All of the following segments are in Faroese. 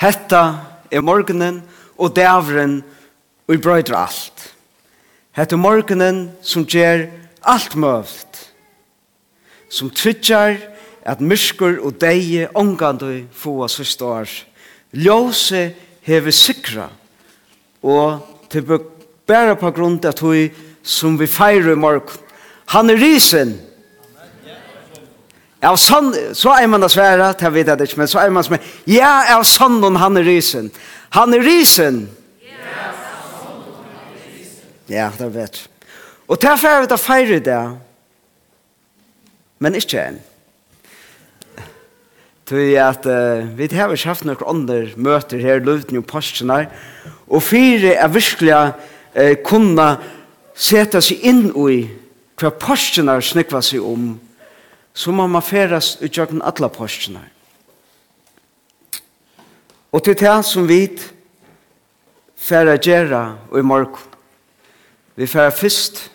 Hetta er morgenen og dævren og i brøyder alt. Hetta er morgenen som gjør alt møvd. Som tvittjar at myrskur og deie ongandu få oss står. Ljose hever sikra og til bæra på grunn av tog som vi feirer i morgen. Han er risen! Ja, sånn, så er man det svære, det vet jeg ikke, men så er man som er, ja, er sånn om han er risen. Han er risen. Ja, Ja, det vet Og derfor er vi da feire det, men ikke enn. Tui at uh, vi har ikke haft noen andre møter her i luften og postene, og fire er virkelig uh, kunne sette seg inn i hva postene snakket seg om, så må man færes av alle postene. Og til det som vi færre gjøre og i morgen. Vi færre først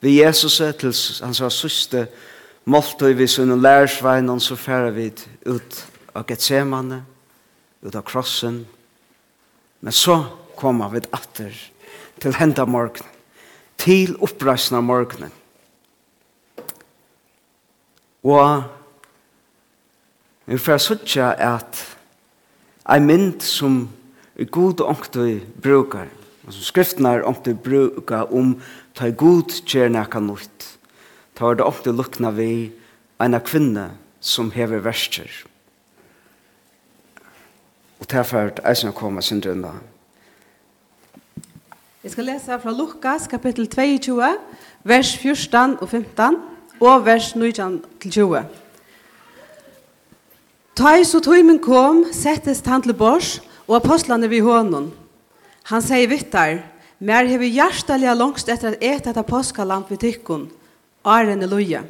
ved Jesus til hans søste måltøy vi sunne lærersveien og så færer vi ut av Getsemane, ut av krossen. Men så kommer vi atter til hendet morgenen, til oppreisende morgenen Og vi får sutja at ei mynd som er god og ångtøy brukar, og som skriften er ångtøy brukar om ta i god kjerne akka nøyt, ta var det ångtøy lukna vi eina kvinne som hever verster. Og derfor er eisen å komme sin drønda. Jeg skal lese fra Lukas, kapittel 22, vers 14 og 15 og vers 19 til 20. Ta i så tøymen kom, settes han til bors, og apostlene vi hånden. Han sier vittar, mer hever hjertelig langst etter at et etter påskalamp vi tikkun, Arene loje.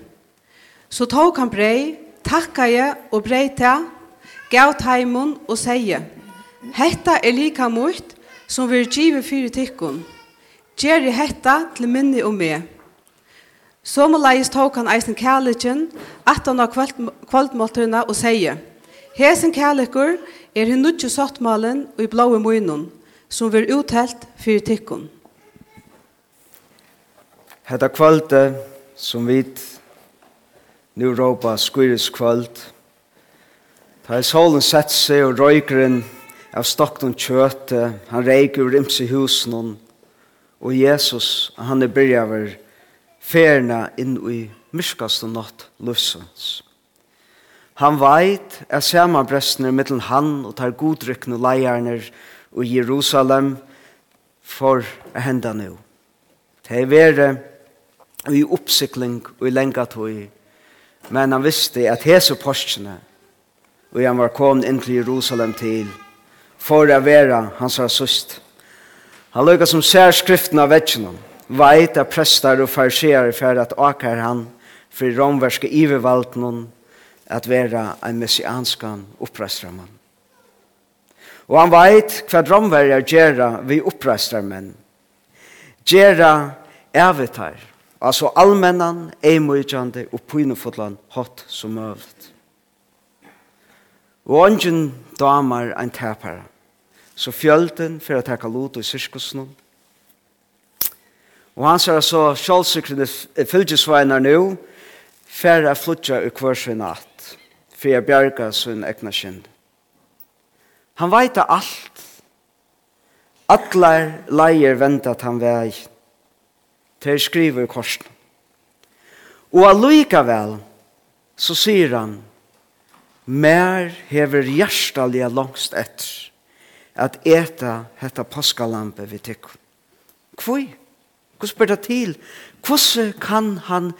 Så tok han brei, takka jeg og brei til, gav teimun og sier, Hetta er lika mot som vi er givet fyrir tikkun. i hetta til minni og meg. Somuleis tók han eisen kærlighen, at han har kvöldmåltuna og seie, Hesen kærleikur er hin nudju sottmalen og i blåi munnen, som vir uthelt fyrir tikkun. Hetta kvölde som vit nu råpa skyris kvöld, ta er solen sett seg og røykeren av stokken kjøte, han reiker ur i husen og Jesus, han er byrjaver, ferna inn i myrkaste natt løsens. Han veit at samanbrestene mittel han og tar godrykkende leierne i Jerusalem for å hende nå. Det er vere i oppsikling og i lenga tog, men han visste at hese postene, og han var kommet inn til Jerusalem til, for å være hans søst. Han lukket som sær skriften av vetjennom, veit at prestar og farserar fer at akar han for romverske ivervaldnon at vera ein messianskan opprestramann. Og han veit hva romverjar gjerra vi opprestramenn. Gjerra evitar, altså allmennan, eimujjande og pynefotlan hot som møvd. Og ongen damar ein tepara, så fjölden for å teka lot i sirkusnum, Og han sier så sjålsikrende fylgesveinar nu, færre flutja i kvørsvei natt, for jeg bjerga sin egna kjent. Han veita alt. Allar leier venta at han vei. Ter skriver i korsen. Og allikevel, så sier han, Mer hever hjertalige langst etter at eta hetta paskalampe vi tikk. Hvor? Hvordan spør det til? Hvordan kan han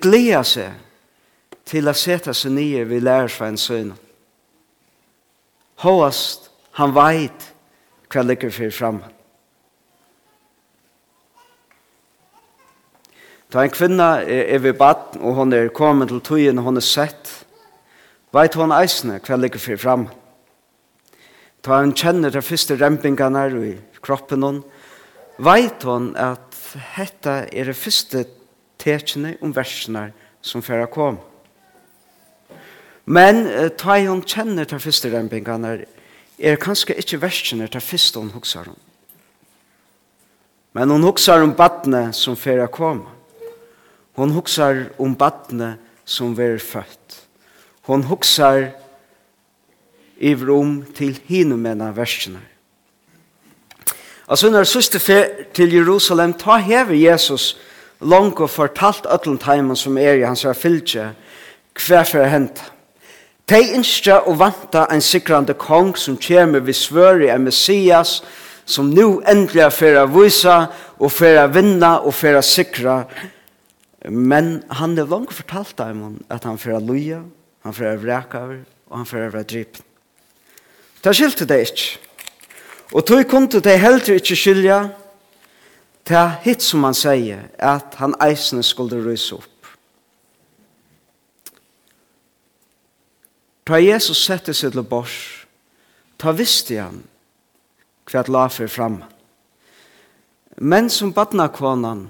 glede seg til å sette seg nye ved lærersveien søgnet? Håast, han veit hva ligger for fremme. Ta en kvinna er ved baden, og hon er kommet til tøyen, og hon er sett. Veit hon eisne hva ligger for fremme. Ta en kjenner de første rempingene i kroppen hon. Veit hon at hetta er det første tekene om versene som færa kom. Men ta hun kjenner til første rempingene er kanskje ikke versene til første hun hokser om. Men hun hokser om badne som færa kom. Hun hokser om badne som er født. Hun hokser i rom til hinumene versene. Altså når søste fer til Jerusalem, ta hever Jesus langt og fortalt øtlen teimen som er i hans fylgje, hva for hent. De ønsker og vanta en sikrande kong som kommer ved svøri en messias, som nu endelig fer å vise og for å vinne, og for å sikra. Men han er langt fortalt teimen at han for å loja, han for å vreka over og han for å være drypt. Det skilte det ikke. Og tog kunde de heller ikke skilja til hitt som han sier, at han eisene skulle ryse opp. Ta Jesus sette seg til bors, ta visste han hva la for fram. Men som badna konan,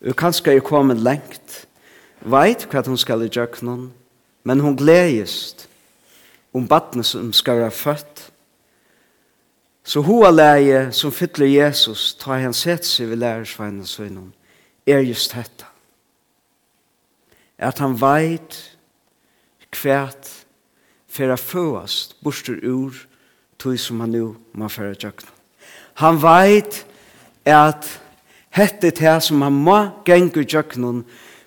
og kanskje er kommet lengt, veit hva hun skal i djøknen, men hun gledest om badna som skal være født, Så hoa leie som fytler Jesus, ta han sett seg ved lærersveinen søgnen, er just dette. At han veit kvært for å føast borster ur tog som han nu må føre tjøkken. Han veit at hette det som han må genge tjøkken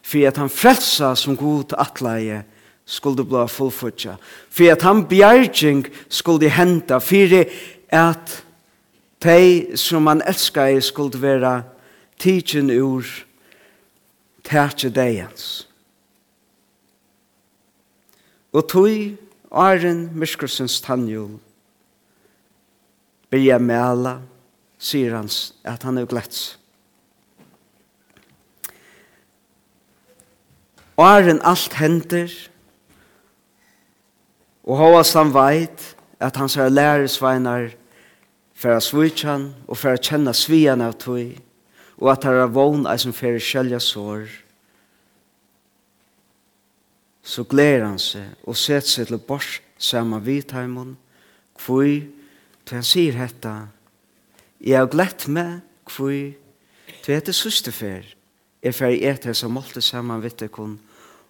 for at han frelsa som god atleie skulle bli fullfutja. For at han bjergjeng skulle henta, for at at de som han elskar skulle være tidsen ur tætje deians. Og tog Arjen Myrskursens tannjul byrja mæla, sier han at han er gletts. Arjen alt henter og hovast han veit at hans er læresveinar for å svitja han og for å kjenne svian av tog og at her er vogn ei som fer skjelja sår så gleder han seg og setter seg til bors sammen saman vidheimen hvor til han sier dette, jeg har glett meg hvor til hette søsterfer er fer i et hessa målte saman vittekon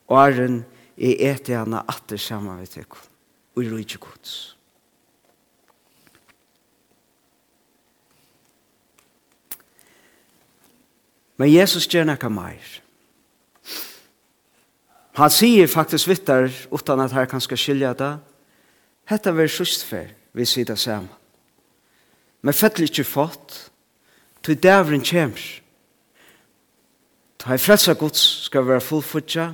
og er en i et hana atter saman vittekon og i rujtjekots. Men Jesus gjør noe mer. Han sier faktisk vittar, utan at her kan skal skilja det, hetta ver sustfer vi sida saman. Men fettelig ikke fått, til dævren kjemr. Ta i fredsa gods skal være fullfutja,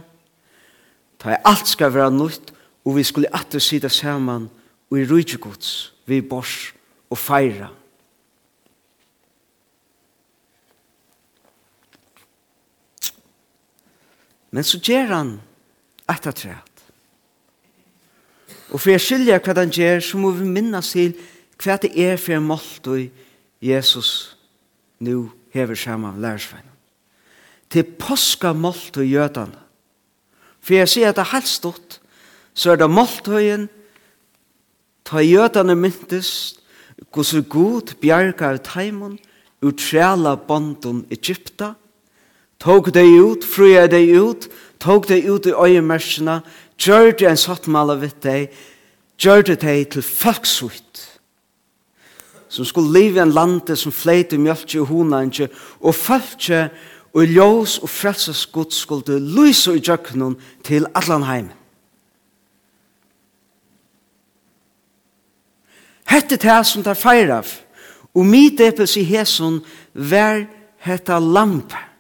ta i alt skal være nytt, og vi skulle atter sida saman, og i rujtje gods, vi bors og feira. Men så gjør han etter av træt. Og for jeg skiljer hva han gjør, så må vi minnes til hva det er for en målt og Jesus nå hever sammen av lærersveien. Til påska målt og jødene. For jeg sier at det er helt stort, så er det målt og måltøyen, ta jødene myntest, hvordan god bjerga av teimen, utrela bonden Egypta, og Tog deg ut, fruja deg ut, tog deg ut i øyemersene, gjør deg en sattmala vitt deg, gjør deg deg til folksvitt, som skulle leve i en lande som fleite mjölkje og honanje, og folkje og ljós og frelses Gud skulle lyse i djøkkenen til Atlanheim. Hette det som tar feir av, og mitt eppels i hesen vær hette lampe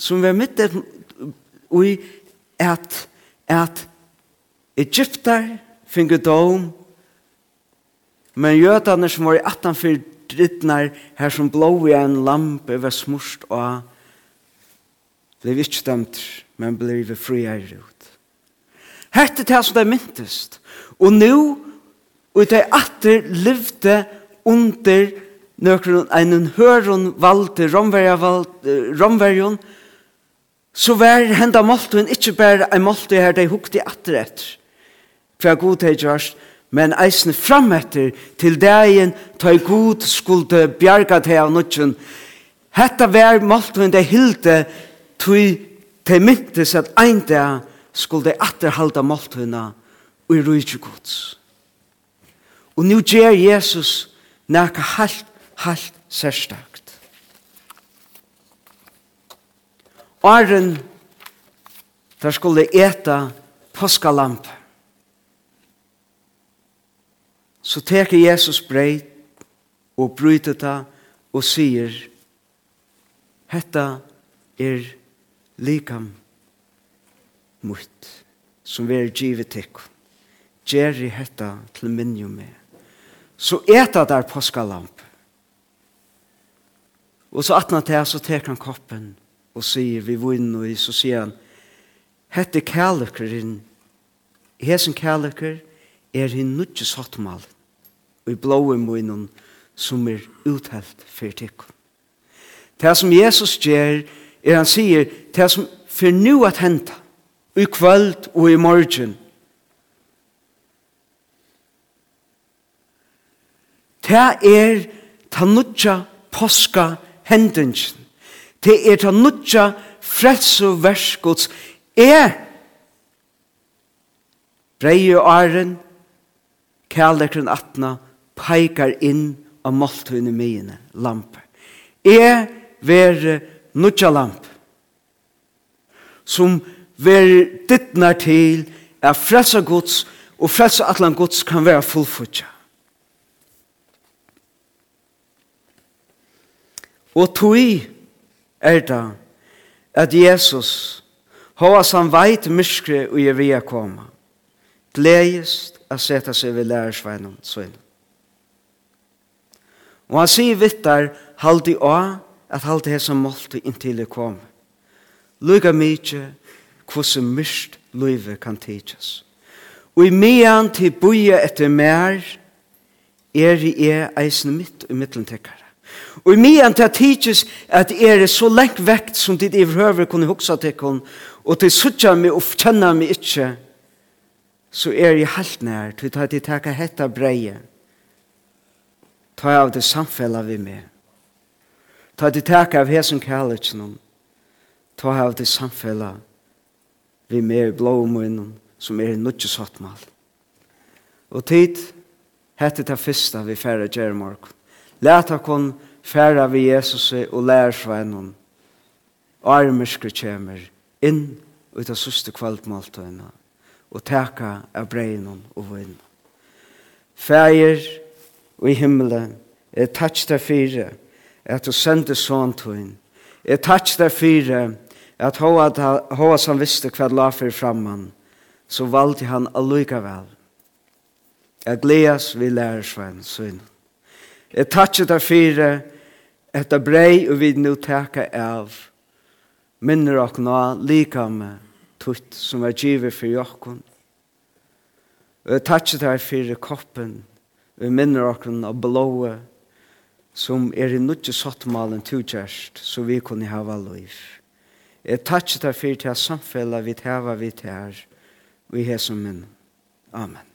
som var mitt i at, at Egyptar finge dom, men jødene som var i 18 drittnar her som blå i en lampe var smurst og blev ikke stemt, men blev vi fri frier ut. Hette til som det myntest, og nu, og det atter livde under nøkron en høron valde romverjon, så var henda måltun ikkje berre ein måltun her dei hukte atter etter, hva god hei gjørst, men eisen frametter til dagen ta i god skulde bjarga til av nutjen. Hetta var måltun dei hilde tui til myntes at ein dag skulde atterhalda atter halda måltuna og i rujtje gods. Og nu gjer Jesus nekka halt, halt særstakt. Åren der skulle eta påskalamp. Så teker Jesus breit og bryter det og sier Hetta er likam mutt som vi er givet til. Gjeri hetta til minnjo med. Så eta der påskalamp. Og så atna til så teker han koppen og sier vi vinn og så sier han hette inn. Hesen kærløker er hinn nutje sattmal og i blåe munnen som er uthelt for tikkun det som Jesus gjør er han sier det som for nu at henta i kvöld og i morgen det er ta nutja poska hendingen Det er ta nutja frelse verskots, er breie åren kærlekren atna peikar inn av måltøyne mine lampe. Er ver nutja lamp som ver dittnar til er frelse gods og frelse atlan gods kan være fullfutja. Og tog er det at Jesus, hva som veit myskre og jeg vil komme, gledest å sette seg ved lærersveinen sin. Og han sier vittar, halde å, at halde hesa målte inntil det kom. Luga mykje, hvordan myrst løyve kan tidsas. Og i mean til boje etter mer, er i e eisen mitt og mittelentekkare. Og i mian til at tidsjes at er så lengt vekt som dit i høver kunne huksa til kon, og til suttja mi og kjenna mi ikkje, så er i halt nær til at jeg takka hetta breie. Ta av det samfella vi med. Ta av det takka av hesen kalletsnum. Ta av det samfella vi med i blå munnen som er nudges hotmal. Og tid, hette det første vi færre gjør. Læta kon færa vi Jesus og lær sveinon. Armerskri kjemer inn ut av søste kvaldmaltøyna og teka av breinon og vinn. Fægir og i himmelen er tatsch der fire at du sendte sånn tøyn. Er tatsch der fire at hva som visste hva la for framman så valgte han allikevel. Jeg gledes vi lærer svein sønnen. Jeg takker deg fire etter brei og vi nå takker av minner og nå like med tutt som er givet for jokken. Og jeg takker deg fire koppen vi minner og nå blåe som er i nødje sottmalen togjerst så vi kunne hava liv. Jeg takkje deg fire til samfellet vi tæva vi til vi og som minn. Amen.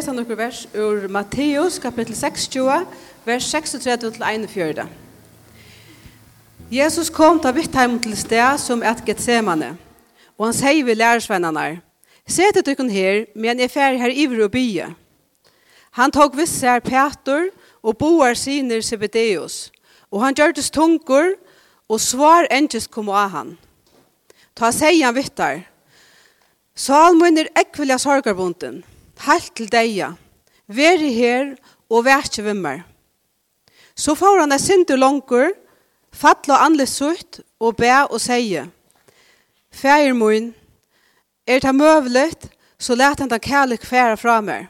lesa nokkur vers ur Matteus kapittel 26, vers 36-41. Jesus kom ta vitt heim til sted som et getsemane, og han sier vi lærersvennanar, Sete dykken her, men jeg fer her iver og bye. Han tok visse her Petor og boar siner Zebedeus, og han gjørtes tungur, og svar endjes kom av han. Ta sier han vittar, Salmon er ekvelja sorgarbunden, Halt til deia. Veri her og vært vimmer. Så får han et sindu langer, fattla anleis sutt og be og seie. Fæger mun, er det møvlet, så let han den kærlig færa fra meg.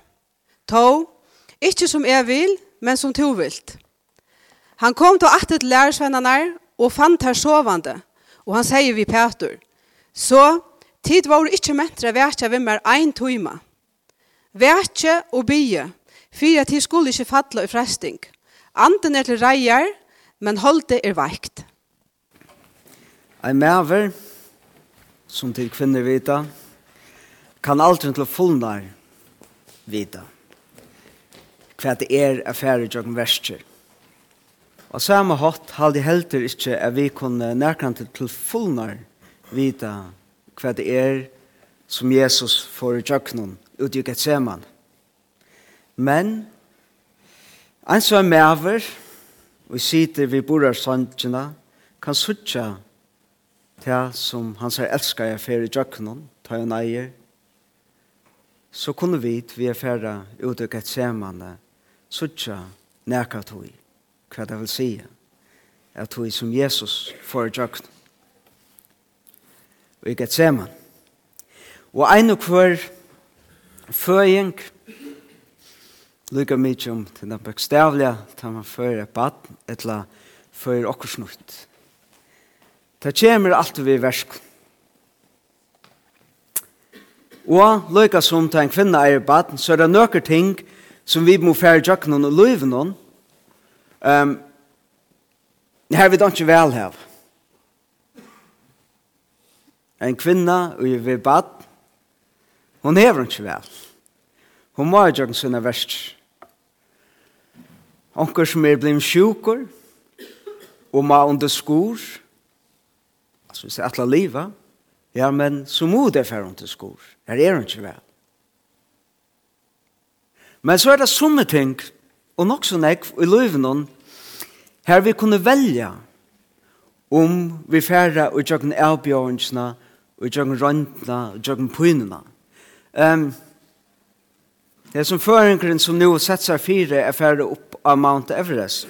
Tå, ikke som jeg vil, men som to vilt. Han kom til at til lærersvennerne og fant her sovande, og han sier vi Peter, så tid var ikke mentre vært jeg ved meg en tøyma. Vætje og bie, for at de skulle ikke falle i fresting. Anden er til reier, men holdet er veikt. Ein maver, som til kvinner vita, kan aldri til fullnar vita hva det er affære i jøkken verster. Og samme hatt halde helter ikkje at vi kunne nærkant til fullnar vita hva det er som Jesus får i jøkkenen ut i Gethseman. Men, en som er mever, og sitter vi ved bordarsandjene, kan suttja til som hans er elskar jeg fer i djøkkenen, ta jo eier, så kunne vi vi er ferda ut i Gethsemane, suttja nærka tog, hva det vil si, at tog som Jesus får i djøkkenen. Og i Gethsemane. Og ein og hver føying, lukka mykje om til den bøkstavlige, ta man føyre bad, etla føyre okkursnutt. Ta kjemur alt vi versk. Og lukka som ta en kvinna er bad, så er det nøkker ting som vi må fære jøkken og løyven noen Um, her vi don't ikke vel her. En kvinna og vi bad, Hon hever ikke vel. Hon må ha gjort sinne verst. Onker som er blitt sjukur, og må under skor, altså hvis det er alle livet, ja, men så må det være under skor. Her er hun ikke vel. Men så er det somme ting, og nok så nek i løyven her vi kunne velja om vi færre og gjøre avbjørnsene, og gjøre røntene, og gjøre pynene. Um, det er som føringren som nå setter seg fire er ferdig opp av Mount Everest.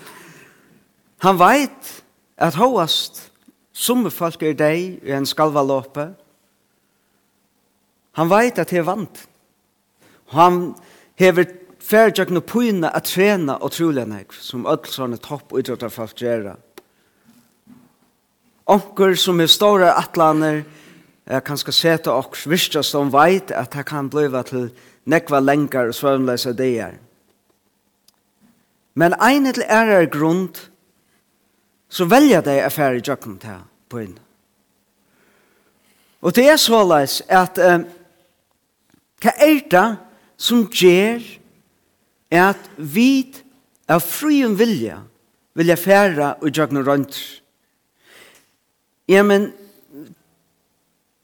Han vet at hovast som folk er deg i en skalvalåpe. Han vet at det er vant. Han hever ferdjøkken og pøyne at trene og trolig som alle sånne topp utrettet folk gjør. Onker som er store atlaner, Jeg kan skal sete oks virkja som vet at det kan bli til nekva lenger og svøvnløse det er. Men en til ærar grund, så velja dei affære i jøkken til på inn. Og det er såleis at um, hva er det som gjør at vi av frien vilja vilja færa og jøkken rundt. Ja, men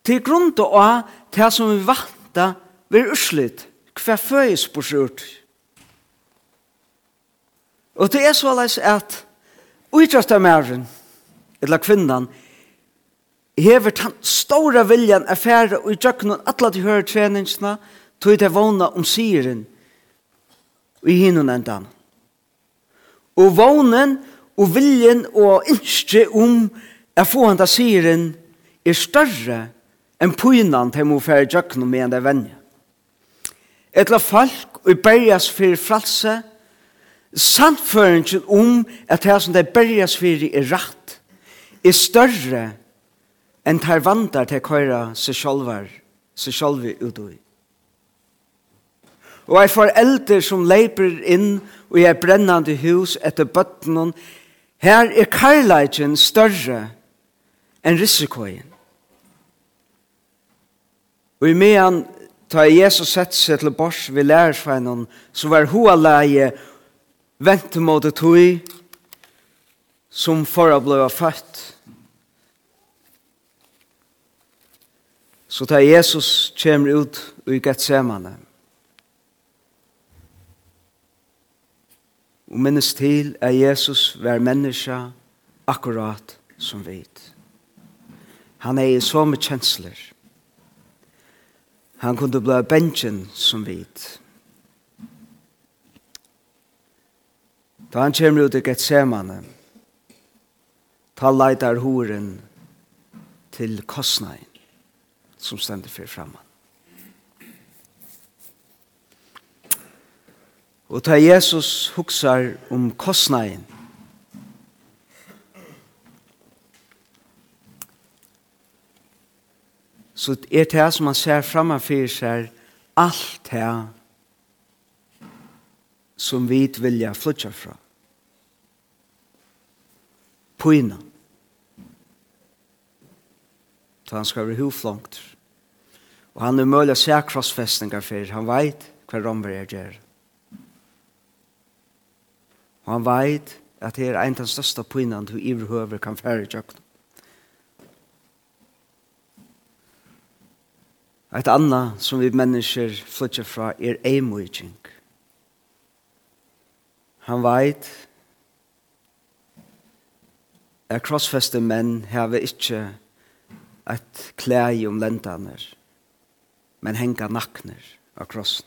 Til grunn av det som vi vanta vil urslit, hva føyes på skjort. Og det er så leis at utrastet mæren, eller kvinnan, hever den store viljan er færre og i djøkkenen alle de hører treningsene, tog det vågna om syren i hinnen endan. Og vågnen og viljen og innskje om er få han da syren er større en pynan til må fære djøknum med en det vennja. Etla folk og berjas fyrir fralse, samføringen om at det som det berjas fyrir er rett, er større enn tar vandar til køyra seg sjolvar, seg sjolvi utui. Og ei forelder som leiper inn og ei brennande hus etter bøttenen, her er karlægen større enn risikoen. Og i mean, ta Jesus sett seg til bors vi lærersveinen, så var hoa leie vente mot det tog som for å bli født. Så ta Jesus kommer ut i Gethsemane. Og minnes til at Jesus var menneske akkurat som vit. Han er i så mye kjensler. Han kunde bli bensjen som vit. Da han kommer ut i Getsemane, ta leitar horen til kostnaden som stender for framme. Og ta Jesus huksar om kostnaden så er det som man ser framme for seg alt her som vi vilja flytja fra. Poina. Så han skal være huflangt. Og han er mulig å se krossfestninger for han veit hva romver er gjør. Og han veit at det er en av den største pøyna du iverhøver kan fære i kjøkken. Et anna som vi mennesker flytter fra er eimujing. Han veit at krossfeste menn heve ikkje et klæg om lentaner, men henga nakner av krossen.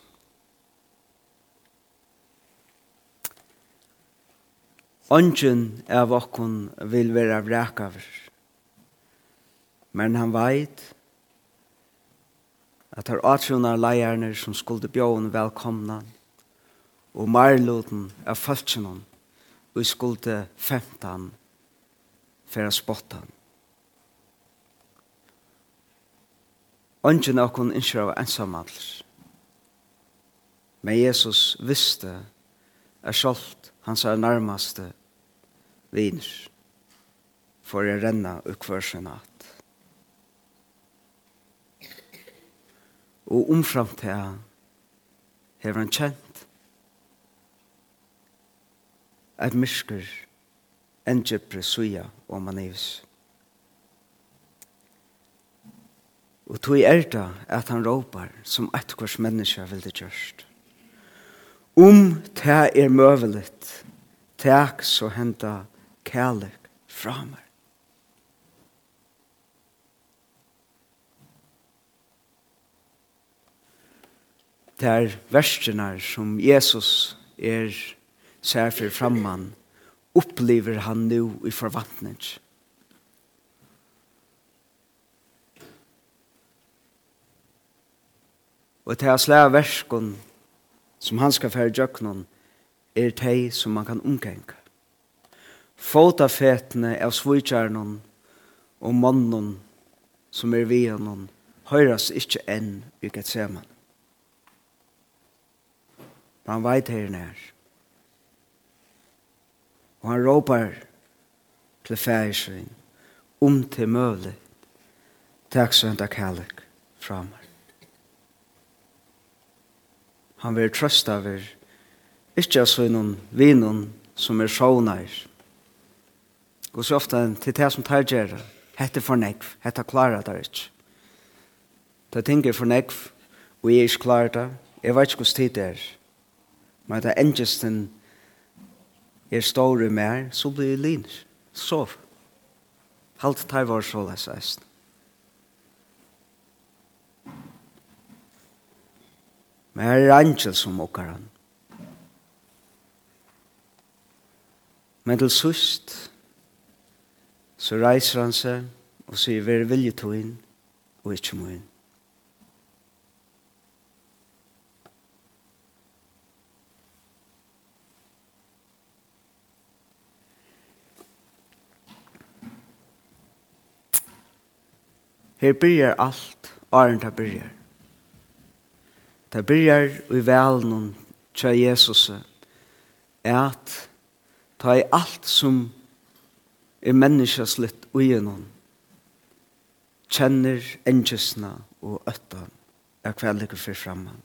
Ongen av okkon vil vera vrekaver, men han veit at her atrunar leierner som skulle bjåen velkomna, og marloten av falskjennom, og skulle femtan for å spotta. Ongen av kun innskjer av ensamhandler. Men Jesus visste at skjolt hans er nærmaste viner for å renna ukvørsenat. og omframt til hever han kjent at mysker enn djepre suja og manivs. Og tog er det at han råpar som et kvars menneske vil det gjørst. Om det er møvelet, tek så henta kærlek fra meg. der verserna som Jesus er ser for framman, opplever han nu i forvantning. Og til å slæ verskon som han skal fære djøknon er teg som man kan omgænge. Fåta fetene av svojkjernon og mannen som er vi honom høres ikke enn i Gethsemane og han veit her nær. Og han råpar til færsvinn, om til møvlet takk så sønda kærlek framar. Han vil trøsta vir, ikkje av sønnen vinnen som er sjånær. Og så ofta til det som tar gjerra, hette for nekv, hette klara der ikkje. Det tinker for nekv, og jeg er ikke klar det, jeg vet ikke hvordan tid det er. Men det engjesten er store mer, så blir det lins. Sov. Halt tar var så lesa eisen. Men her er angel som åker han. Men til sust, så reiser han seg og sier, vi er vilje til inn, og ikke må inn.» Her byrjar alt, åren det byrjar. Det byrjar i velnum tja Jesus at ta i alt som er menneskes litt ugenom kjenner engesna og øttan er kveldig for framman.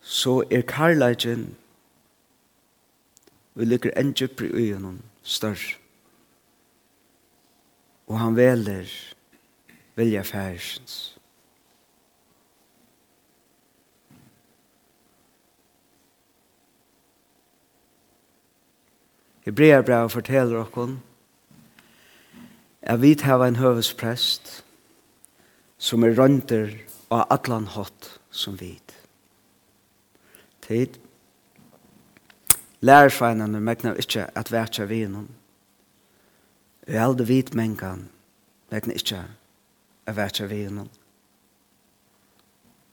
Så er karlagen vi ligger engesna og ugenom større og han veler vilja færsens. Hebreabra forteller okkon at vi tar en høvesprest som er rønter og atlan hot som vit. Tid. Lærersveinene megnar ikkje at vætja vi. Vi er aldri vit mengan, vegna ikkje er vært av vinen.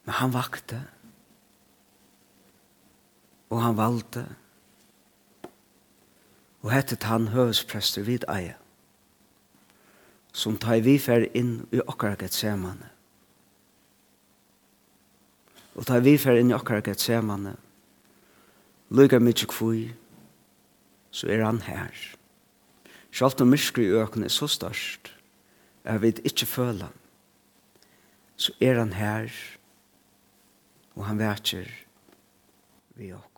Men han vakte, og han valgte, og hettet han høvesprester vid eie, som tar vi fer inn i okkar getsemane. Og tar vi fer inn i okkar getsemane, lukar mykje kvui, så er han her. Sjalt om myskri i økene er så størst, jeg vet ikke føle han, så er han her, og han vekker vi oss.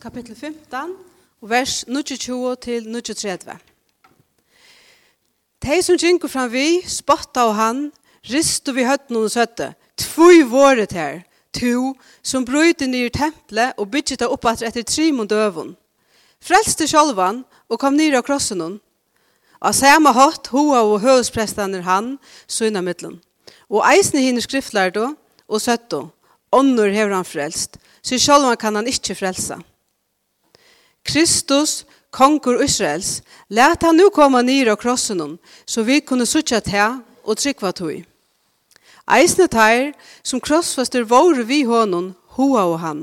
kapittel 15, vers 22 til 23. Tei som kjenker fram vi, spotta og han, ristu vi høtten og søtte, tvoi våret her, to, som brøyde nir tempelet og bygget det opp etter etter trim og døvun. Frelste sjolvan og kom nir av krossen hun. Av samme hatt hoa og høvesprestene han, søgna middelen. Og eisne hinner skriftlærdo og søtto, ånder hever han frelst, så sjolvan kan han ikkje frelsa. Kristus, kongur Israels, let han nu komme nir av krossen, så vi kunne sutja til og trykva tog. Eisne teir, som krossfaster våre vi hånden, hoa og han.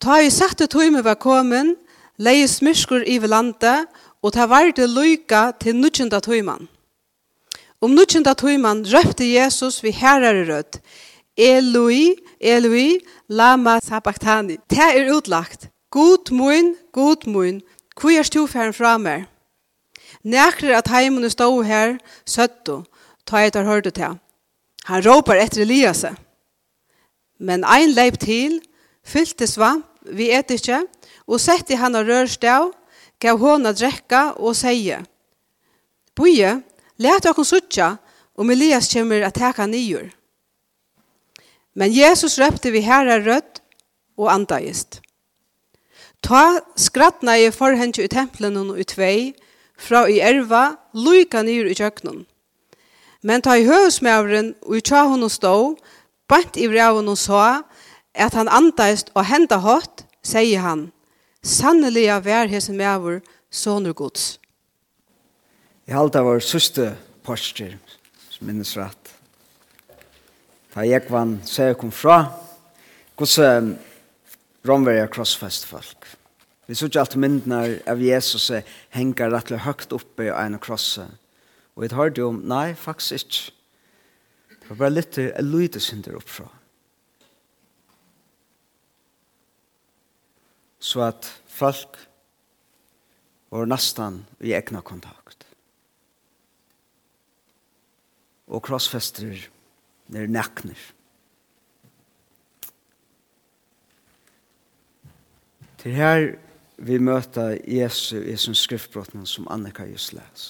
Ta i satte tog med var kommet, leie smyrskur i landet, og ta varde lyka til nudjenda tøyman. Om nudjenda tøyman røpte Jesus vi herrare rødt, Eloi, Eloi, lama sabachthani. Det er utlagt. God mun, god mun, hvor er stofæren fra meg? Nækler at heimene stod her, søtto, ta etter hørte til. Han råper etter Elias. Men ein leip til, fylte svamp, vi et ikke, og sette han og rørstav, gav hånda drekka og seie. Boje, let dere suttja, om Elias kommer at teka nyer. Men Jesus røpte vi herre rødt og andagist. Ta skrattna i forhengi i templen og i tvei, fra i erva, luika nyr i kjøkkenen. Men ta i høvesmævren og i tja hun og stå, bant i vreven og så, at han andaist og henda hatt, sier han, sannelig av hver hese mæver, sånur gods. Jeg halte av vår søste parster, som minnes rett. Da jeg vann, så jeg kom fra, hvordan romverja krossfest folk. Vi sørger alt myndnar av Jesus hengar rettelig høgt oppe i en krosse. Og vi hørte om, nei, faktisk ikke. Det var bare litt en lyde synder oppfra. Så at folk var nesten i egna kontakt. Og krossfester nere nekner. Til her vi møter Jesu i sin skriftbrotten som Annika just les.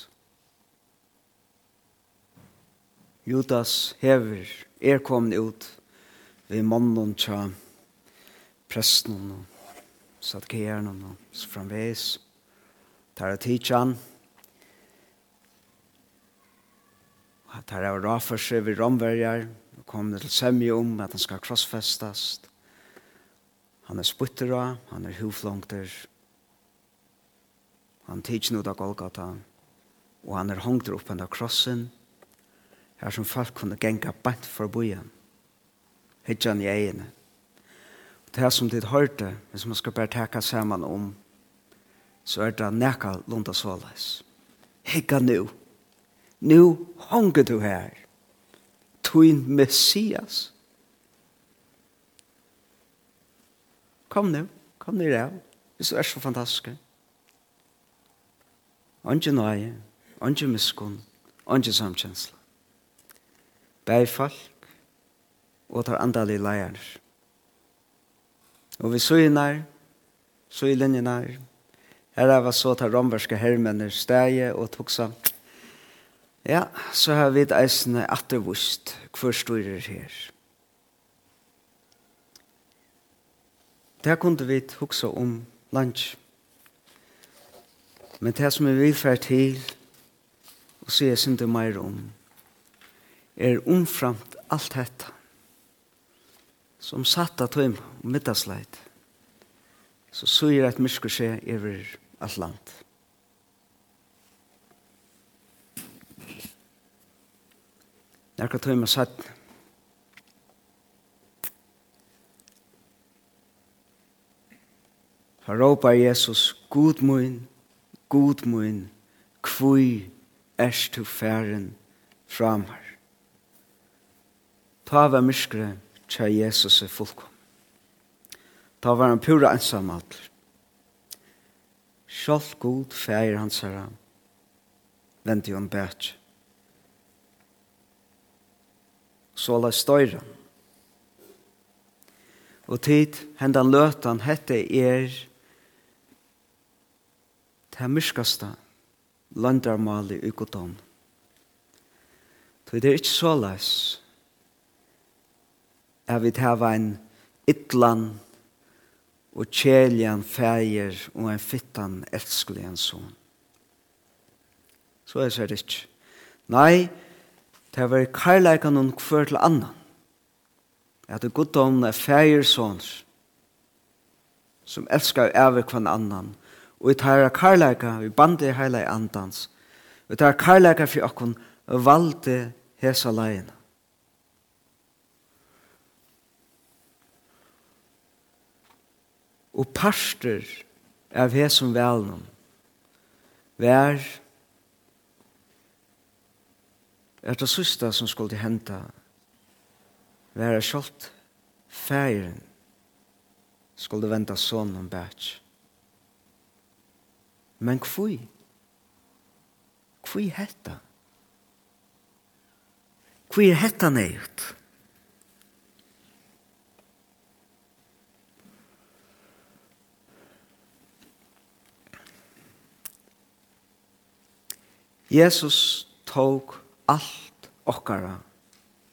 Judas hever er kommet ut ved mannen tja presten og satkeren og så framveis tar av tidsjan. tar av rafer seg ved romverjar og kommer til semje om at han skal krossfestast Han er sputtera, han er huflongter, han tidsin ut av Golgata, og han er hongter opp enda krossen, her som folk kunne genga bant for bojan, hittjan i egene. Og det som dit hørte, hvis man skal bare teka saman om, så er det neka lunda såleis. Hikka nu, nu honger du her, tuin Messias, Kom nu, kom nu där. Det är så fantastiskt. Anke nøye, anke miskunn, anke samkjensla. Bæg folk og tar andalige leier. Og vi søgner, søglinjener, her er vi så tar romverske hermenner steg og tuksa. Ja, så har vi et eisende attervust hver styrer her. Det kunne vi huske om lunch. Men det som vi vil til og se jeg det mer om er omframt alt dette som satt av tøym og middagsleit så suger et mysker seg over alt land. Nærkka tøyma satt For råpa Jesus, God mun, God mun, kvui erst du færen framar. Ta var myskre tja Jesus er fullkom. Ta var han pura ensam alder. Sjálf god fæger hans herra, venti hon bætje. Så la støyra. Og tid hendan løtan hette er det myrskaste landarmali i godom. Så det er ikke så løs. Jeg vil ha en ytlan og kjeljan feir og en fittan elskelian son. Så er det ikke. Nei, det var karlæka noen kvør til annan. At det godon er feir sons som elskar over kvann annan og vi tar karlæka, vi bandi heila i andans, vi tar karlæka fyrir okkun valde hesa leina. Og parster av hesum velnum, vær er det sista som skulle henta, vær er sjalt skal skulle venta sonen bæts. Men kvui? Kvui hetta? Kvui er hetta neiut? Jesus tók allt okkara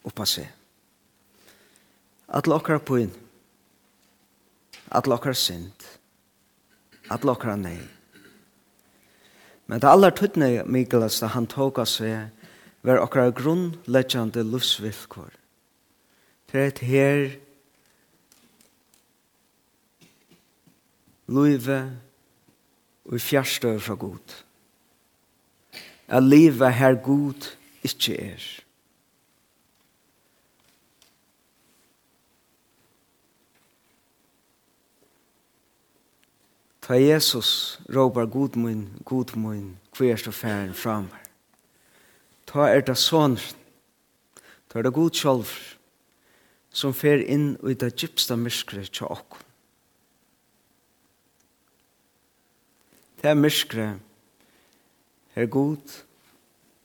uppa seg. Alla okkara puin. Alla okkara synd. Alla okkara nei. Men det aller tøttene Mikkelas da han tok av seg var okra grunnleggjande lusvilkår. Det er her løyve og fjærstøy fra Gud. a livet her Gud ikke er. Ta Jesus råpar god mun, god mun, kvarst og færen framar. Ta er det soner, ta er det god sjolver, som fer inn i det gypsta myskre tja okkom. Det myskre, her god,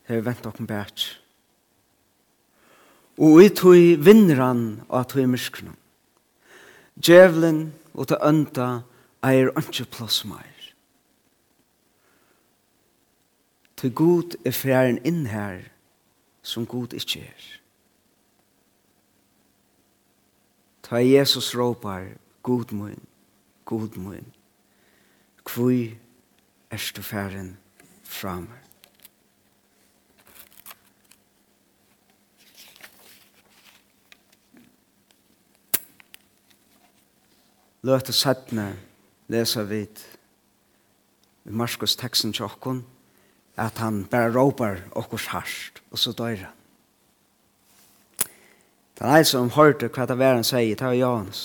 her vent okkom bæts. Og i tog vinner han av tog myskren. Djevelen og ta ønta myskren er ikke plass mer. Til god er fjæren inn her som god ikke er. Ta Jesus råpar, god mun, god mun, kvui erstu fjæren framar. Løte sættene lesa vid i Marskos teksten til okkon, at han bare råpar okkurs harsht, og så døyr han. Det er ene som hørte hva det var han sier, det var Johannes.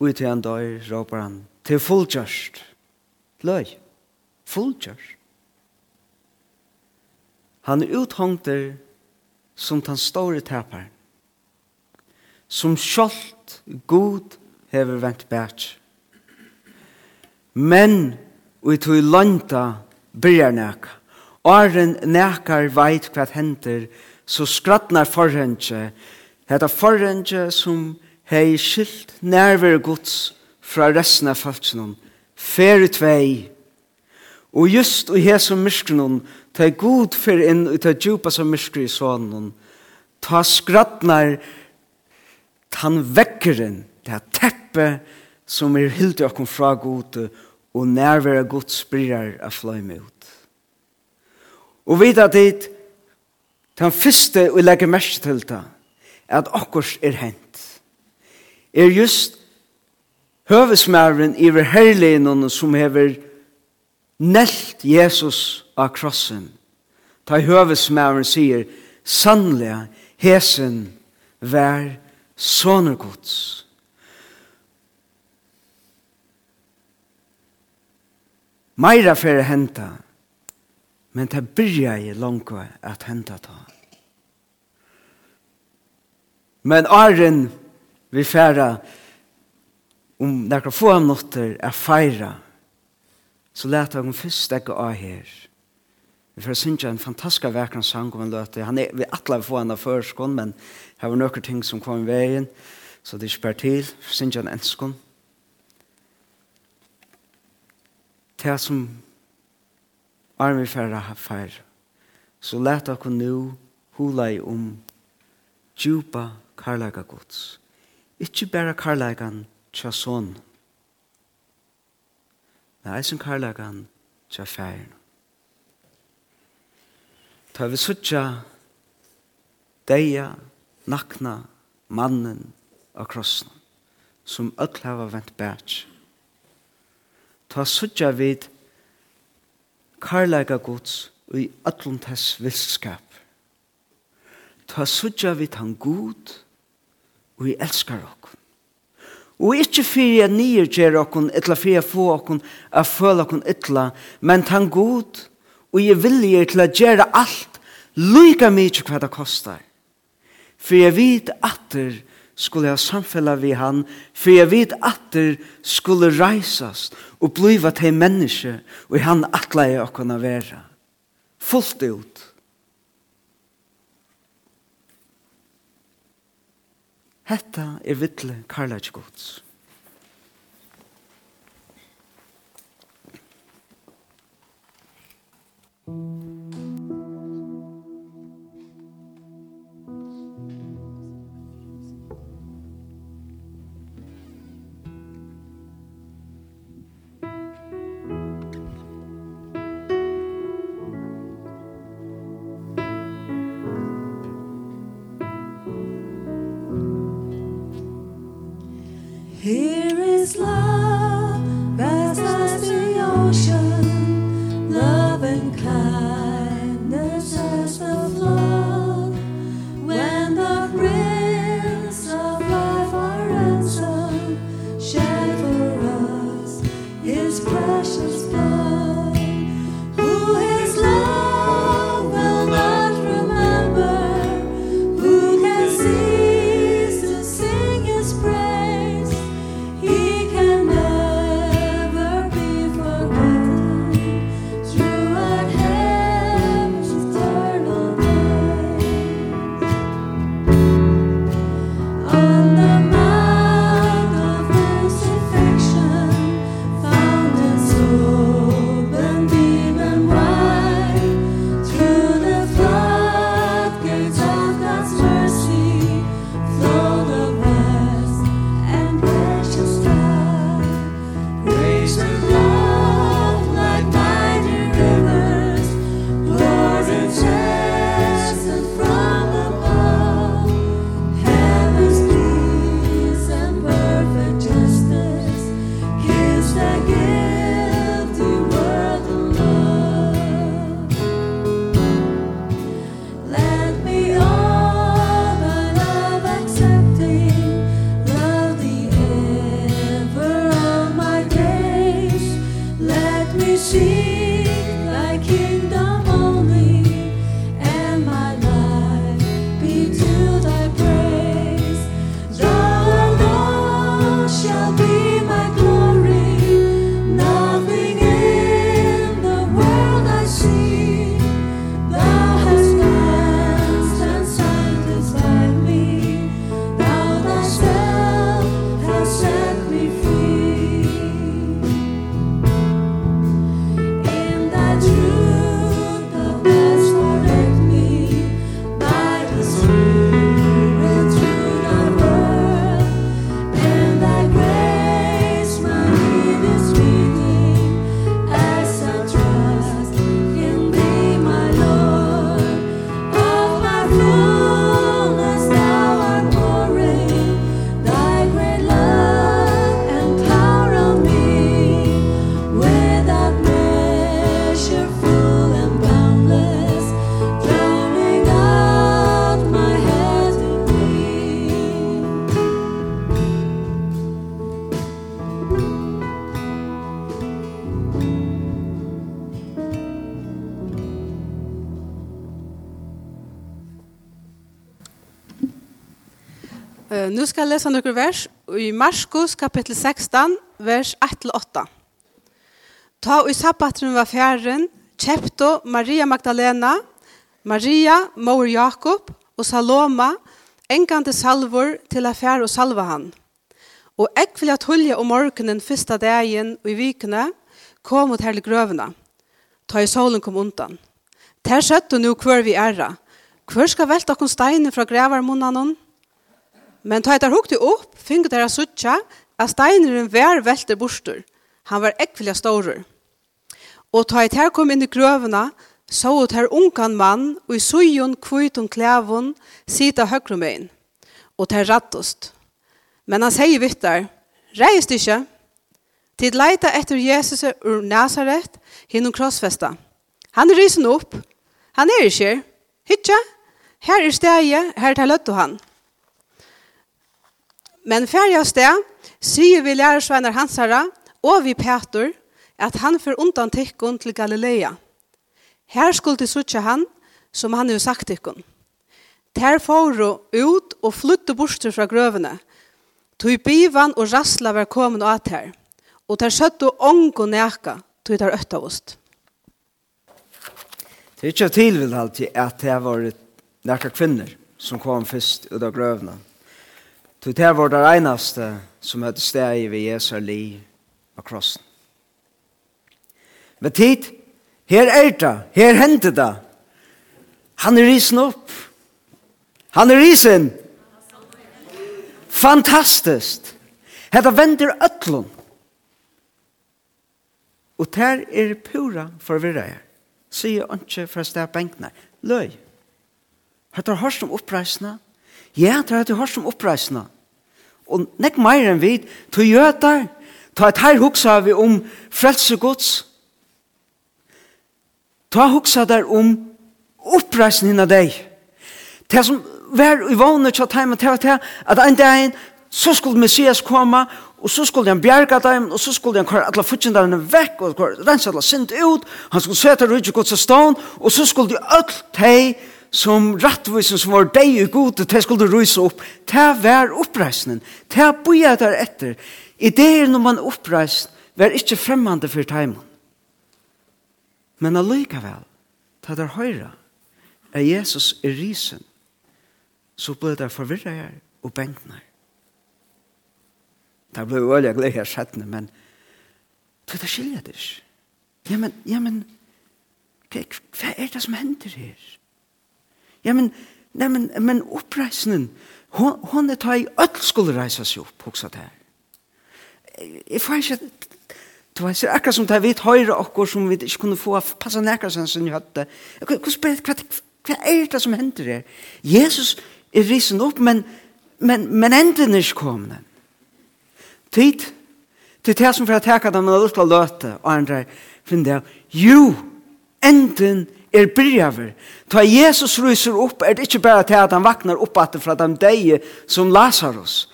Ut til han døyr, råpar han, til fullkjørst, løy, fullkjørst. Han er uthongter som den store taparen, som skjoldt god hever vent bært. Men vi tog landa bryr næka. Åren nekar veit hva hender, så skrattnar forhenge. Heta forhenge som hei skilt nærver gods fra resten av falsknum. Feri tvei. Og just og hei som mysknum, ta god fyr inn og ta djupa som myskri i sonen. Ta skrattnar tan vekkeren det er teppe som er hildt i fra god og nærvære gods bryrer av fløyme ut. Og vidt at dit, den første vi legger mest til det, er at okkurs er hent. Er just høvesmæren i verherligene som hever nelt Jesus av krossen. Ta høvesmæren sier, sannlega hesen vær soner gods. Meira fyrir henta. Men det byrja i langkva at henta ta. Men arren vi færa om nekra få minutter er feira så leta hun først ekki av her. Vi får synge en fantastisk verkan sang om en løte. Han er, vi atla få henne førskånd, men her var noen ting som kom i veien, så det er ikke bare til. Vi synja en enskånd. det som arme færa fær, så let dere nå hula i om djupa karlaga gods. Ikke bare karlagan tja sånn, men eisen karlagan tja færen. Ta vi suttja deia, nakna, mannen av krossen, som öll hava vent bætj ta suttja vid karlaga gods og i allum tess vilskap. Ta suttja vid han god og i elskar okkun. Og ikkje fyrir jeg nyer gjer okkun, etla fyrir jeg få okkun, a føler okkun etla, men tan god, og jeg vilje til å gjere alt, lyka mykje hva det kostar. For jeg vet atter skulle jeg samfella vi han, for jeg vet atter skulle reisast og bliva til menneske, og han atla jeg å kunne være. Fullt ut. Hetta er vittle karlage gods. Thank you. Here is love. skal lese noen vers i Marskos kapittel 16, vers 1-8. Ta i sabbatren var fjæren, kjepto Maria Magdalena, Maria, mor Jakob og Saloma, engande salvor til affær og salva han. Og eg vil at hulje om morgenen fyrsta dagen og i vikene kom mot herlig grøvene. Ta i solen kom undan. Ter skjøtt og nu hver vi æra. Hver skal velte okkur steinen fra grevarmunnen Men ta etter hukte opp, finner dere suttja, at steineren vær velter bostur. Han var ekvelig stårer. Og ta etter kom inn i grøvene, så ut her ungan mann, og i sujon, kvitun, klævun, sita høyrumein. Og ter rattost. Men han sier vittar, reist ikkje, Tid leita etter Jesus ur Nazaret hinnom krossfesta. Han er risen opp. Han er ikke. Hitja, Her er steget. Her tar løttu han. Men færre av sted, sier vi lærersvenner hansara, og vi Petur, at han får undan tikkun til Galilea. Her skulle de suttje han, som han jo sagt tikkun. Ter fóru ut og flytte borster fra grøvene. Tui bivan og rassla var komin og at her. Og ter søttu og neka, tog ter øtta ost. Det er ikke tilvind alltid at det var vært nekka kvinner som kom først ut av grøvene. Til det var det einaste som høyde steg ved Jesu liv og krossen. Men tid, her er det, her hendte det. Han er risen opp. Han er risen. Fantastisk. Hetta vender ötlun. Og ter er pura forvirrar. Sige anki fra steg benknar. Løy. Hetta har hørt om oppreisna. Ja, det har hørt om oppreisna. Og nek meir enn vi, to jøtar, ta et her huksa vi om frelse gods. Ta huksa der om oppreisningen av deg. Det som var i vannet til at heimen til at en dag så skulle Messias komme, og så skulle han bjerga dem, og så skulle han kvar alle futsindarene vekk, og rensa alle sint ut, han skulle seta rydde gods av stån, og så skulle de alt hei, som rattvisen som var deg i gode, det skulle rysa opp, det var oppreisningen, det boja der etter. Ideer når man oppreist, var ikke fremmande for teimen. Men allikevel, ta der høyre, er Jesus i risen, så ble det forvirret her og benkna her. Det ble jo øyelig glede her settene, men det er skiljet ikke. Ja, men, ja, men, hva er det som hender her? Ja, men, nei, men, men oppreisningen, hon, hon er ta i öll skulle reise seg opp, hoksa det her. Jeg får ikke, du vet, det er akkurat som det er vidt høyre okkur som vi ikke kunne få passa nekka sen sin høtte. Hva hva, hva er det som hender her? Jesus er risen opp, men, men, men enden er ikke kommende. Tid, til det som for å teka dem en lukla løte, og andre finner det, jo, enden er byrjaver. Ta Jesus ryser opp, er det ikke bare til at han vaknar opp at fra den deg som Lazarus.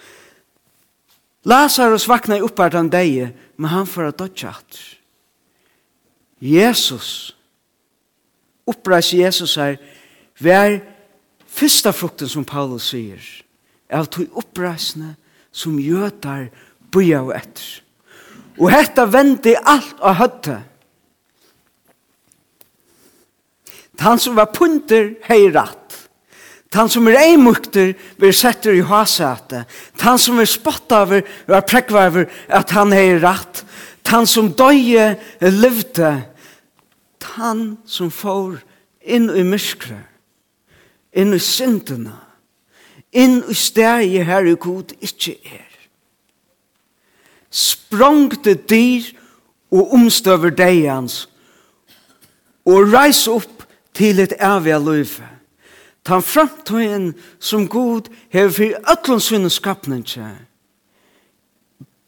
Lazarus vaknar opp at den deg, men han får at dodja at. Jesus, oppreis Jesus her, vær fyrsta frukten som Paulus sier, er at du som gjøtar byrjaver etter. Og hetta vendi alt av høttet Han som var punter hei ratt. Han som er eimukter vil setter i hasete. Han som er spottaver var prekvaver at han hei ratt. Han som døye levde. Han som får inn i myskre. Inn i syndene. Inn i stegi her i god ikkje er. Sprongte dyr og omstøver deians og reis opp til et evig liv. Ta framtøyen som god hever for ætlun sinne til.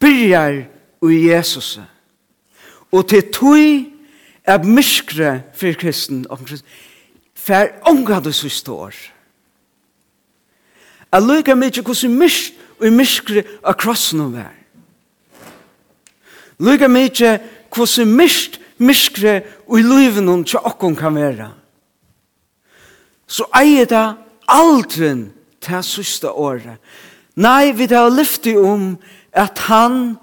byrjar i Jesus. Og til tøy er myskre for kristen omkring for du som står. Jeg lykker mye hvordan mysk og myskre av krossen å være. Lykker mye hvordan mysk myskre og i livet noen til åkken kan være så eier det aldri til sista året. Nei, vi har lyftet om at han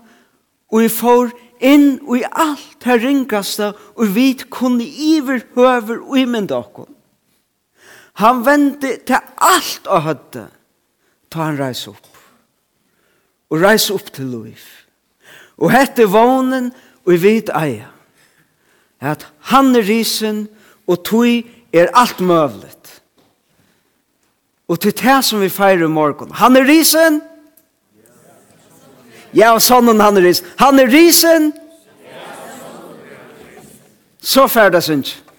og vi får inn og i alt det ringaste og vi kunne iver høver og imynda okkur. Han vendte til alt og hødde ta han reis opp. Og reis opp til liv. Og hette vånen og i vid eia. At han er risen og tog er alt møvlet. Og til det som vi feirer i morgen. Han er risen. Ja, og sånn han er risen. Han er risen. Så færdes ikke.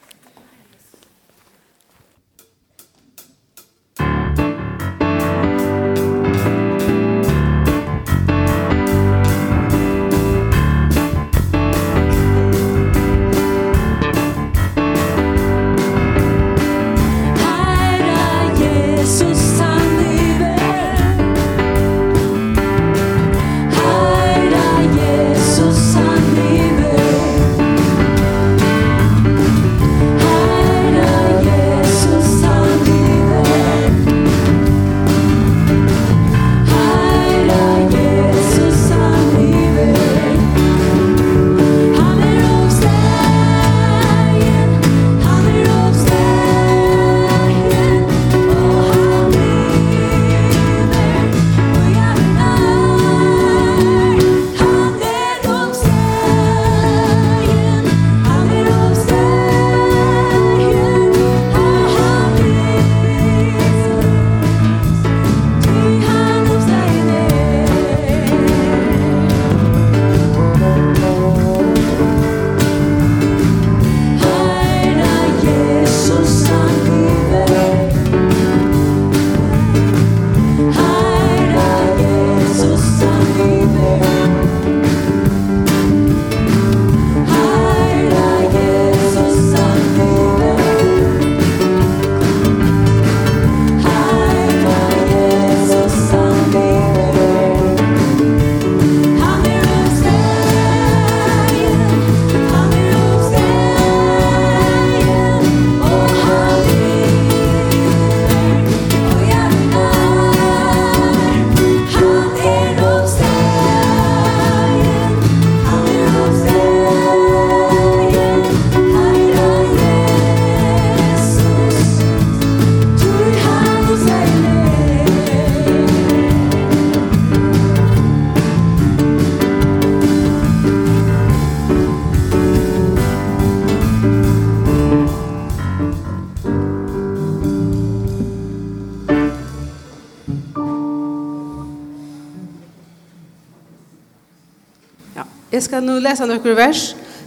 Jeg skal nå lese noen vers.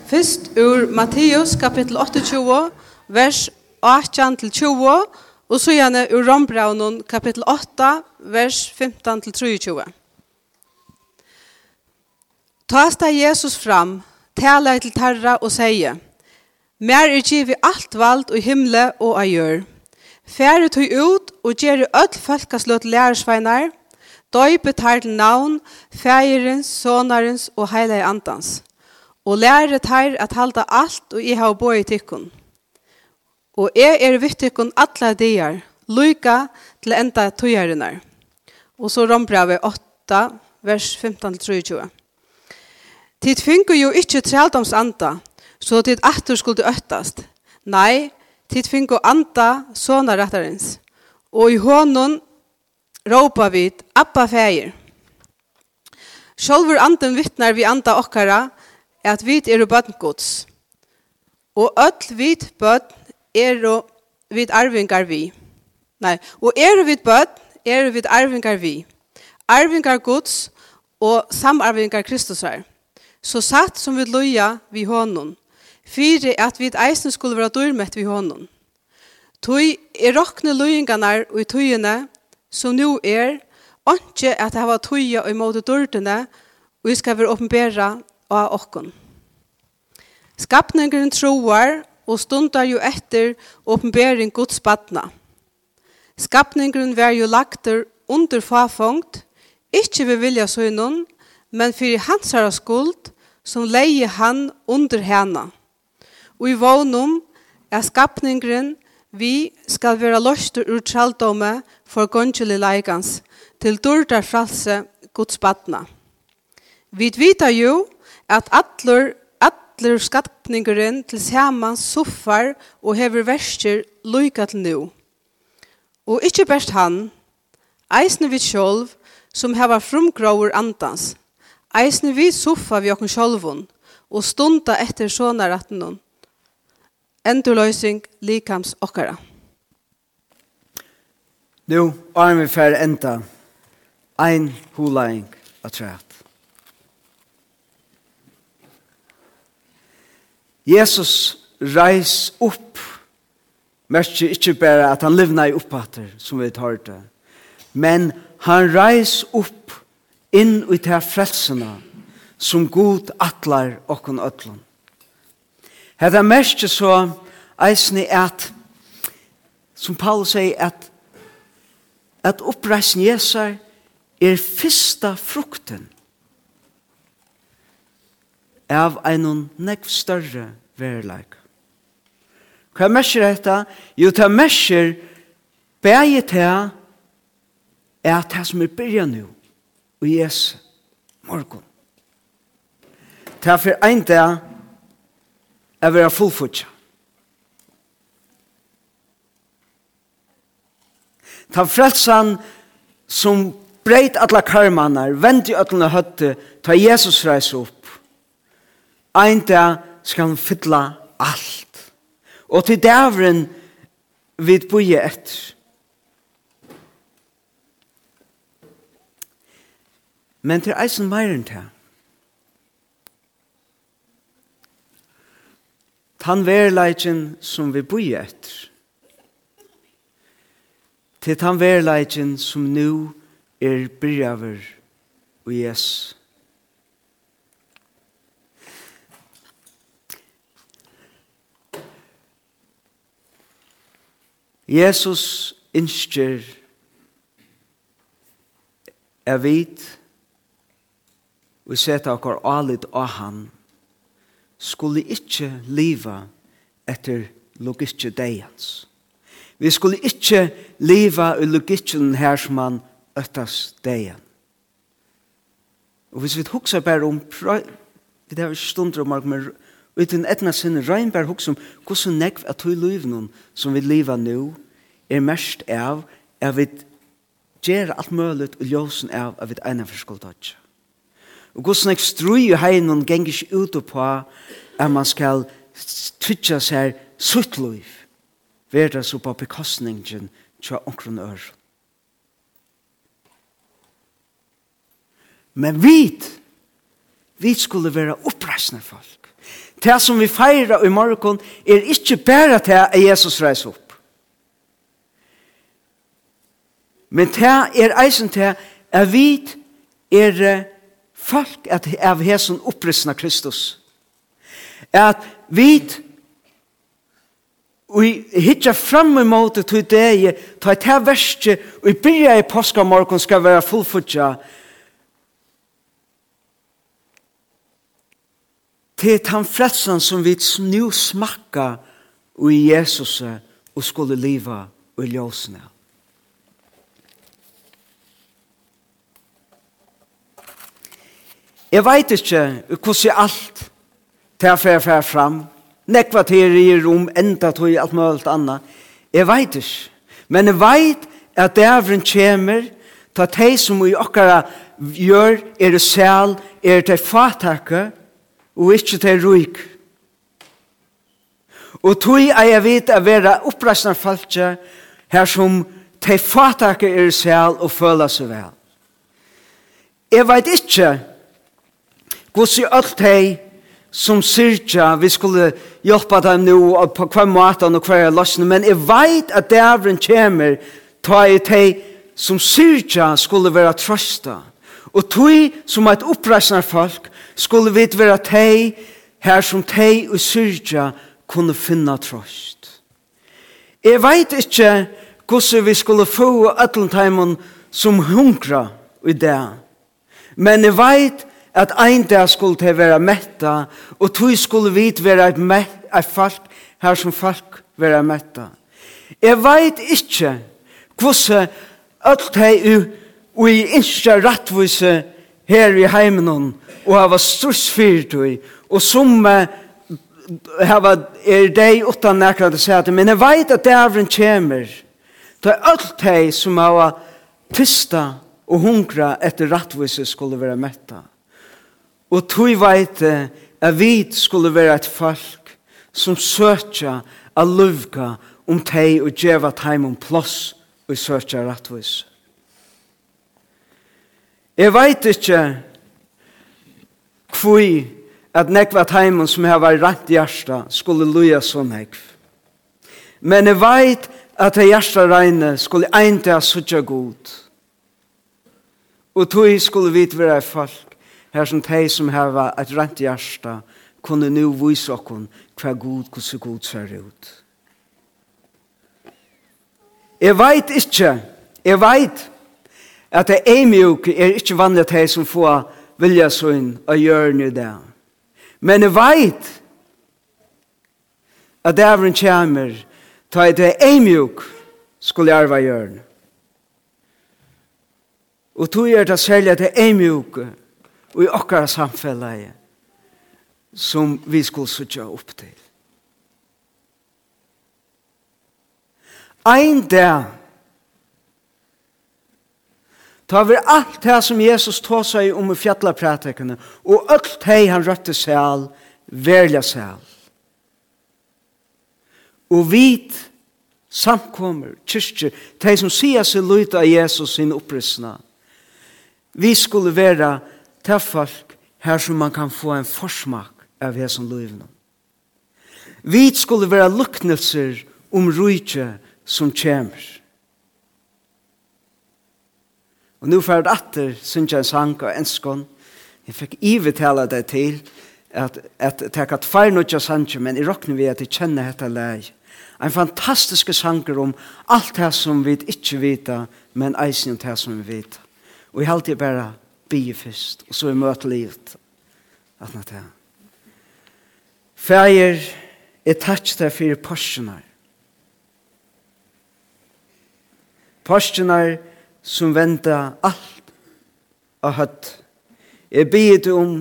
Først ur Matteus kapittel 28, vers 18-20, og så gjerne ur Rombraunen kapittel 8, vers 15-23. Ta steg Jesus fram, tala til terra og seie, Mer er givet alt vald og himle og a gjør. Fære tog ut og gjør ødel folkaslått lærersveinar, Døypet her til navn, fægerens, sonarens og heilige andans. Og læret her at halda alt og jeg har bøy tikkun. Og jeg er vittikkun alla dier, lyka til enda tøyarinnar. Og så rombrevet 8, vers 15-23. Tid finner jo ikkje trældomsanda, så tid atter skulle øttast. Nei, tid finner anda såna. Og i hånden råpa vid Abba fäger. Sjolver anden vittnar vi anda okkara at vit er bøtten gods. Og öll vit bøtten er vit arvingar vi. Nei, og er vit bøtten er vit arvingar vi. Arvingar gods og samarvingar Kristusar. Så satt som vi loja vi honom. Fyre at vit eisen skulle være dyrmett vi honom. Tøy er rokne lojengarnar og i tøyene som nu er, ikke at hava tøye og imot dørtene, og vi skal være åpenbæra av okken. Skapningen troar og stundar jo etter åpenbæring Guds badna. Skapningen var jo lagter under fafongt, ikke ved vilja søgnon, men fyrir hans skuld, som leie han under hana. Og i vånum er skapningen vi skal være løster ur traldomme, for gongelig leikans, til dårdar fralse Guds badna. Vi vita jo at atler, atler skapningeren til saman soffar og hever verster loika til nu. Og ikkje best han, eisne vi sjolv, som hever frumgråur andans, eisne vi soffa vi okken sjolvun, og stunda etter sånaratten, endurløysing likams okkara. Nu, arm vi færre enda, ein hulaing av træt. Jesus reis upp, merker ikke bare at han livna i oppater, som vi tar det, men han reis upp inn i til frelsene, som god atlar okkon ötlun. Hetta merker så eisne at, som Paulus sier, at at oppreisen Jesar er fyrsta frukten av einun nekv større verleik. Hva mersker dette? Jo, det mersker bæge til er at det som er byrja nu og Jesu morgon. Det er for ein dag er vi er fullfutja. Ta frelsan som breit alla karmanar, vendi öllna ötluna høtte, ta Jesus reis upp. Ein dag skal han fylla alt. Og til dævren vid boje etter. Men til eisen meiren til. Tan verleikin som vi boje etter til han verleikin som nu er byrjaver og jes. Jesus innskjer er vit og seta okkar alit av han skulle ikkje liva etter logiske deians. Vi skulle ikke leva i logikken her som han øttes degen. Og hvis vi hukser bare om, vi har ikke stunder om, men uten etna sinne regnberg hukser om hvordan nekv at vi lever noen som vi lever nå, er mest av at vi gjør alt mulig og ljøsen av at vi ene forskuld ikke. Og hvordan nekv strøy i heinen ganger ikke ut på at man skal tytja seg sutt liv Vær det så på bekostningen til omkron ør. Men vi, vi skulle være oppreisende folk. Det som vi feirer i morgen er ikke bare til at Jesus reiser opp. Men det er eisen til at vi er folk at av hesen oppreisende Kristus. At vi Og jeg hittar fram imot til deg, ta et her verste, og jeg byrja i påskamorgon skal være fullfutja. Til han fredsan som vi nu smakka og i Jesus og skulle liva og i ljósene. Jeg vet ikke hvordan alt til jeg fer fram, nekva teorier om enda tog alt mulig anna. Jeg veit ikke. Men jeg veit at dævren kjemer ta teg som vi okkara gjør, er det sel, er det fatakke, og ikke det ruik. Og tog er jeg vet å være oppreisende falskje, her som te fatakke er det sel og føler seg vel. Jeg veit ikke hvordan alt teg som syrja, vi skulle hjelpa dem nu på hver måten og hver løsning, men jeg vet at dævren kommer, ta i teg som syrja skulle være trøsta. Og tog som et oppreisende folk skulle vi være teg her som teg og syrja kunne finna trøst. Jeg vet ikke hvordan vi skulle få ætlenteimen som hungra i det. Men jeg veit at ein dag skulle til være metta, og tog skulle vit være et, met, et folk, her som folk være metta. Jeg veit ikkje hvordan alt hei u, og i innskja rattvise her i heimenon, og hava sturs fyrtøy, og summe hava er dei utan nekra til seg men jeg veit at dævren kjemer, det er alt hei som hava tysta og hungra etter rattvise skulle være metta. Og tog veite at vi skulle være et folk som søtja a luvga om teg og djeva teim om plåss og søtja rattvis. Jeg veit ikkje kvui at nekva teimen som har vært rett hjärsta skulle luja så nekv. Men jeg veit at det hjärsta reine skulle einte ha suttja god. Og tog skulle vit være folk Her som de som heva et rent hjärsta kunne nu vise okkon hva god, hvordan god ser ut. Jeg veit ikke, jeg veit at det er mjuk er ikke vanlig at de som får vilja sånn og gjør nu det. Men jeg veit at dævren kommer ta et det er mjuk skulle jeg arva gjørn. Og tog er det særlig at det er mjuk og i okkara samfellet som vi skulle sutja opp til. Ein dag Ta vi alt det som Jesus tog seg om i fjallapratekene, og alt det han røtte seg velja seg. Og vit samkommer, kyrkjer, de som sier seg løyta av Jesus sin opprissna, vi skulle være til folk her som man kan få en forsmak av hesson løyvene. Vi skulle være luknelser om rujtje som kommer. Og nå fyrir atter synes jeg en sang av enskån. Jeg fikk ivetale deg til at, at jeg har hatt feir nødja sanger, men jeg råkner vi at jeg kjenner dette leg. En fantastisk sanger om alt det som vi ikke vet, men eisen det som vi vet. Og jeg halte jeg bare bygge først, og så er møte livet. At nå til. Fæger, jeg takk deg for porsjoner. Porsjoner som venter alt av høtt. Jeg bygge deg om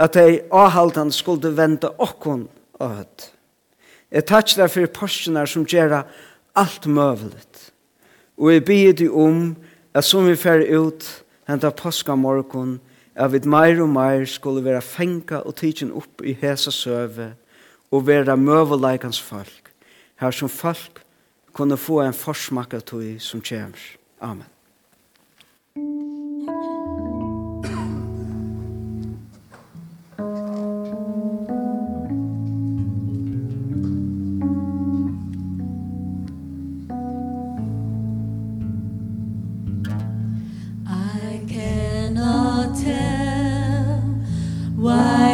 at jeg avhaltene skulle vente okkon av høtt. Jeg takk deg for porsjoner som gjør alt møvelet. Og jeg bygge deg om at som vi fer ut, henta påska morgon, at vi meir og meir skulle vera fenga og tidsin upp i hesa søve og vera møvuleikans folk, her som folk kunne få en forsmakka tog som kjemur. Amen. Why